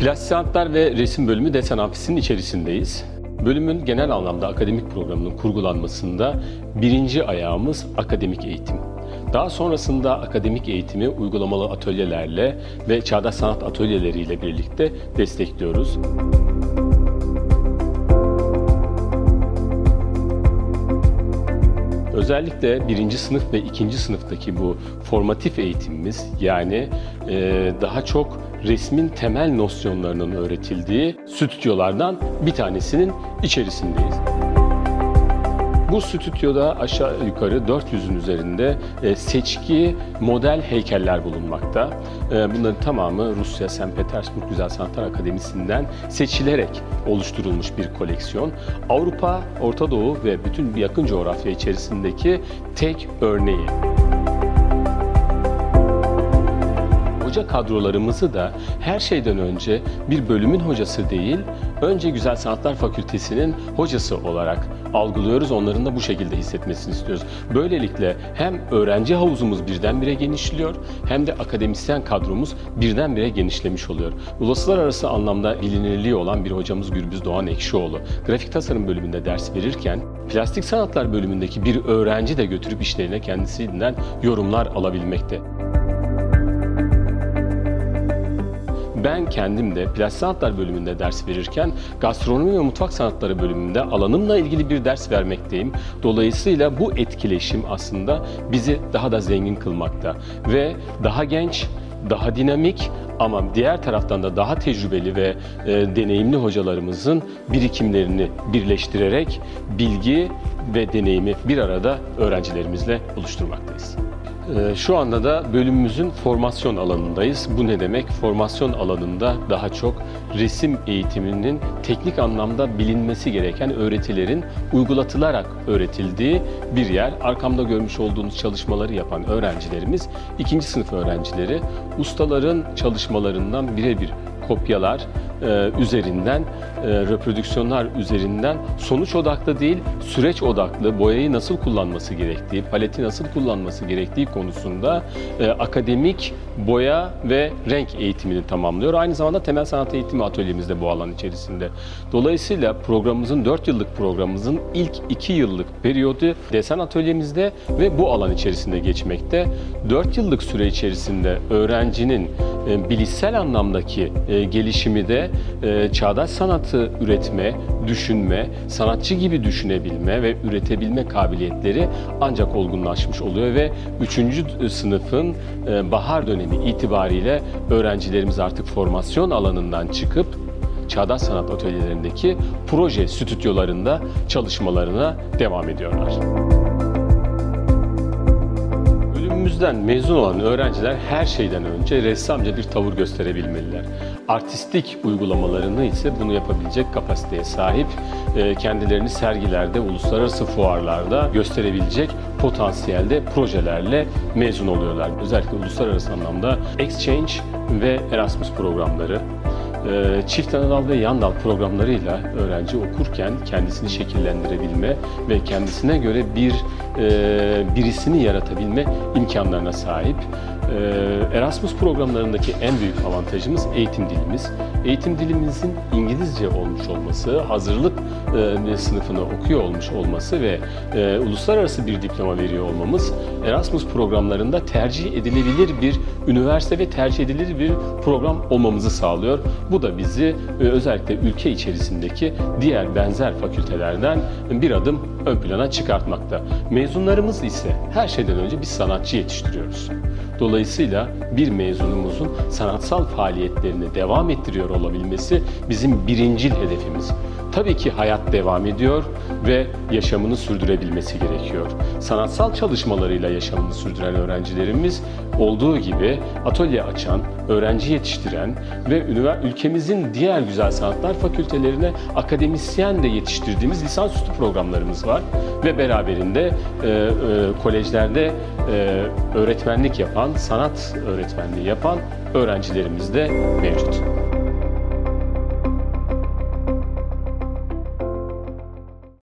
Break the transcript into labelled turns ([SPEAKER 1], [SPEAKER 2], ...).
[SPEAKER 1] Plastik ve Resim Bölümü Desen Amfisi'nin içerisindeyiz. Bölümün genel anlamda akademik programının kurgulanmasında birinci ayağımız akademik eğitim. Daha sonrasında akademik eğitimi uygulamalı atölyelerle ve çağdaş sanat atölyeleriyle birlikte destekliyoruz. Özellikle birinci sınıf ve ikinci sınıftaki bu formatif eğitimimiz yani daha çok resmin temel nosyonlarının öğretildiği stüdyolardan bir tanesinin içerisindeyiz. Bu stüdyoda aşağı yukarı 400'ün üzerinde e, seçki model heykeller bulunmakta. E, bunların tamamı Rusya St. Petersburg Güzel Sanatlar Akademisi'nden seçilerek oluşturulmuş bir koleksiyon. Avrupa, Orta Doğu ve bütün yakın coğrafya içerisindeki tek örneği. Hoca kadrolarımızı da her şeyden önce bir bölümün hocası değil, önce Güzel Sanatlar Fakültesinin hocası olarak algılıyoruz. Onların da bu şekilde hissetmesini istiyoruz. Böylelikle hem öğrenci havuzumuz birdenbire genişliyor hem de akademisyen kadromuz birdenbire genişlemiş oluyor. Uluslararası anlamda bilinirliği olan bir hocamız Gürbüz Doğan Ekşioğlu. Grafik tasarım bölümünde ders verirken plastik sanatlar bölümündeki bir öğrenci de götürüp işlerine kendisinden yorumlar alabilmekte. Ben kendim de plastik sanatlar bölümünde ders verirken gastronomi ve mutfak sanatları bölümünde alanımla ilgili bir ders vermekteyim. Dolayısıyla bu etkileşim aslında bizi daha da zengin kılmakta ve daha genç, daha dinamik ama diğer taraftan da daha tecrübeli ve e, deneyimli hocalarımızın birikimlerini birleştirerek bilgi ve deneyimi bir arada öğrencilerimizle buluşturmaktayız. Ee, şu anda da bölümümüzün formasyon alanındayız. Bu ne demek? Formasyon alanında daha çok resim eğitiminin teknik anlamda bilinmesi gereken öğretilerin uygulatılarak öğretildiği bir yer. Arkamda görmüş olduğunuz çalışmaları yapan öğrencilerimiz ikinci sınıf öğrencileri. Ustaların çalışmalarından birebir kopyalar e, üzerinden, e, reprodüksiyonlar üzerinden sonuç odaklı değil, süreç odaklı boyayı nasıl kullanması gerektiği, paleti nasıl kullanması gerektiği konusunda e, akademik boya ve renk eğitimini tamamlıyor. Aynı zamanda temel sanat eğitimi atölyemizde bu alan içerisinde. Dolayısıyla programımızın 4 yıllık programımızın ilk 2 yıllık periyodu desen atölyemizde ve bu alan içerisinde geçmekte. 4 yıllık süre içerisinde öğrencinin e, bilişsel anlamdaki gelişimi de e, çağdaş sanatı üretme, düşünme, sanatçı gibi düşünebilme ve üretebilme kabiliyetleri ancak olgunlaşmış oluyor ve 3. sınıfın bahar dönemi itibariyle öğrencilerimiz artık formasyon alanından çıkıp çağdaş sanat atölyelerindeki proje stüdyolarında çalışmalarına devam ediyorlar. Bölümümüzden mezun olan öğrenciler her şeyden önce ressamca bir tavır gösterebilmeliler. Artistik uygulamalarını ise bunu yapabilecek kapasiteye sahip, e, kendilerini sergilerde, uluslararası fuarlarda gösterebilecek potansiyelde projelerle mezun oluyorlar. Özellikle uluslararası anlamda Exchange ve Erasmus programları, e, çift anadal ve yan dal programlarıyla öğrenci okurken kendisini şekillendirebilme ve kendisine göre bir e, birisini yaratabilme imkanlarına sahip. E, Erasmus programlarındaki en büyük avantajımız eğitim dilimiz. Eğitim dilimizin İngilizce olmuş olması, hazırlık e, sınıfını okuyor olmuş olması ve e, uluslararası bir diploma veriyor olmamız Erasmus programlarında tercih edilebilir bir üniversite ve tercih edilir bir program olmamızı sağlıyor. Bu da bizi e, özellikle ülke içerisindeki diğer benzer fakültelerden bir adım ön plana çıkartmakta. Mezunlarımız ise her şeyden önce bir sanatçı yetiştiriyoruz. Dolayısıyla bir mezunumuzun sanatsal faaliyetlerini devam ettiriyor olabilmesi bizim birincil hedefimiz. Tabii ki hayat devam ediyor ve yaşamını sürdürebilmesi gerekiyor. Sanatsal çalışmalarıyla yaşamını sürdüren öğrencilerimiz olduğu gibi atölye açan, öğrenci yetiştiren ve ülkemizin diğer güzel sanatlar fakültelerine akademisyen de yetiştirdiğimiz lisansüstü programlarımız var ve beraberinde e, e, kolejlerde e, öğretmenlik yapan, sanat öğretmenliği yapan öğrencilerimiz de mevcut.